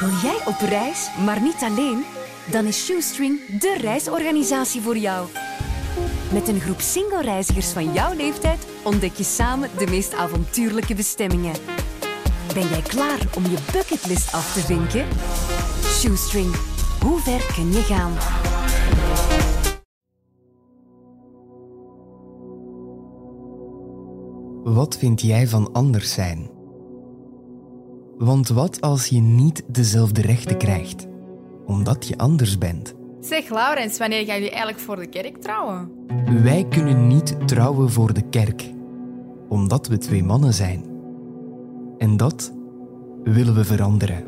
Wil jij op reis, maar niet alleen? Dan is Shoestring de reisorganisatie voor jou. Met een groep single-reizigers van jouw leeftijd ontdek je samen de meest avontuurlijke bestemmingen. Ben jij klaar om je bucketlist af te vinken? Shoestring, hoe ver kun je gaan? Wat vind jij van anders zijn? Want wat als je niet dezelfde rechten krijgt, omdat je anders bent? Zeg Laurens, wanneer gaan jullie eigenlijk voor de kerk trouwen? Wij kunnen niet trouwen voor de kerk, omdat we twee mannen zijn. En dat willen we veranderen.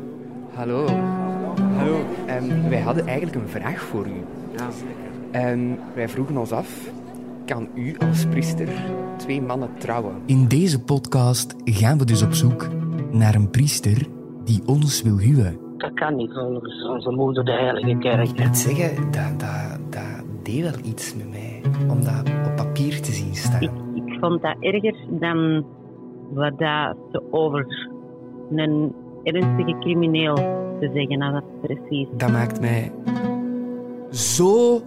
Hallo. Hallo. Ehm, wij hadden eigenlijk een vraag voor u. Ja, zeker. wij vroegen ons af, kan u als priester twee mannen trouwen? In deze podcast gaan we dus op zoek naar een priester die ons wil huwen. Dat kan niet volgens onze moeder, de Heilige Kerk. Het zeggen, dat, dat, dat deed wel iets met mij, om dat op papier te zien staan. Ik, ik vond dat erger dan wat dat ze over een ernstige crimineel te zeggen had, precies. Dat maakt mij zo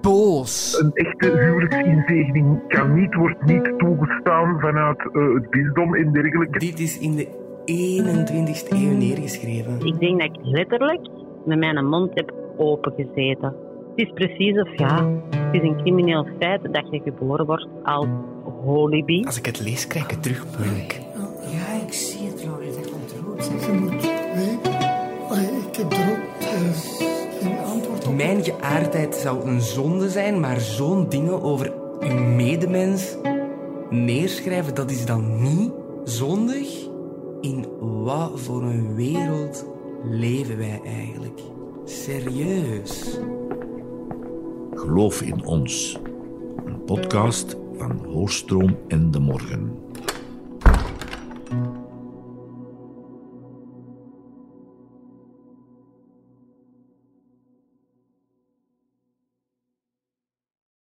boos. Een echte huwelijksinzegening kan niet, wordt niet toegestaan vanuit uh, het bisdom en dergelijke. Dit is in de 21ste eeuw neergeschreven. Ik denk dat ik letterlijk met mijn mond heb opengezeten. Het is precies of ja, het is een crimineel feit dat je geboren wordt als holibi. Als ik het lees, krijg ik het terug, Ja, ik zie het, Laurie, dat komt rood. Je moet weten, ik heb er ook geen antwoord op. Mijn geaardheid zou een zonde zijn, maar zo'n dingen over uw medemens neerschrijven, dat is dan niet zondig? In wat voor een wereld leven wij eigenlijk? Serieus. Geloof in ons. Een podcast van Hoorstroom en de Morgen.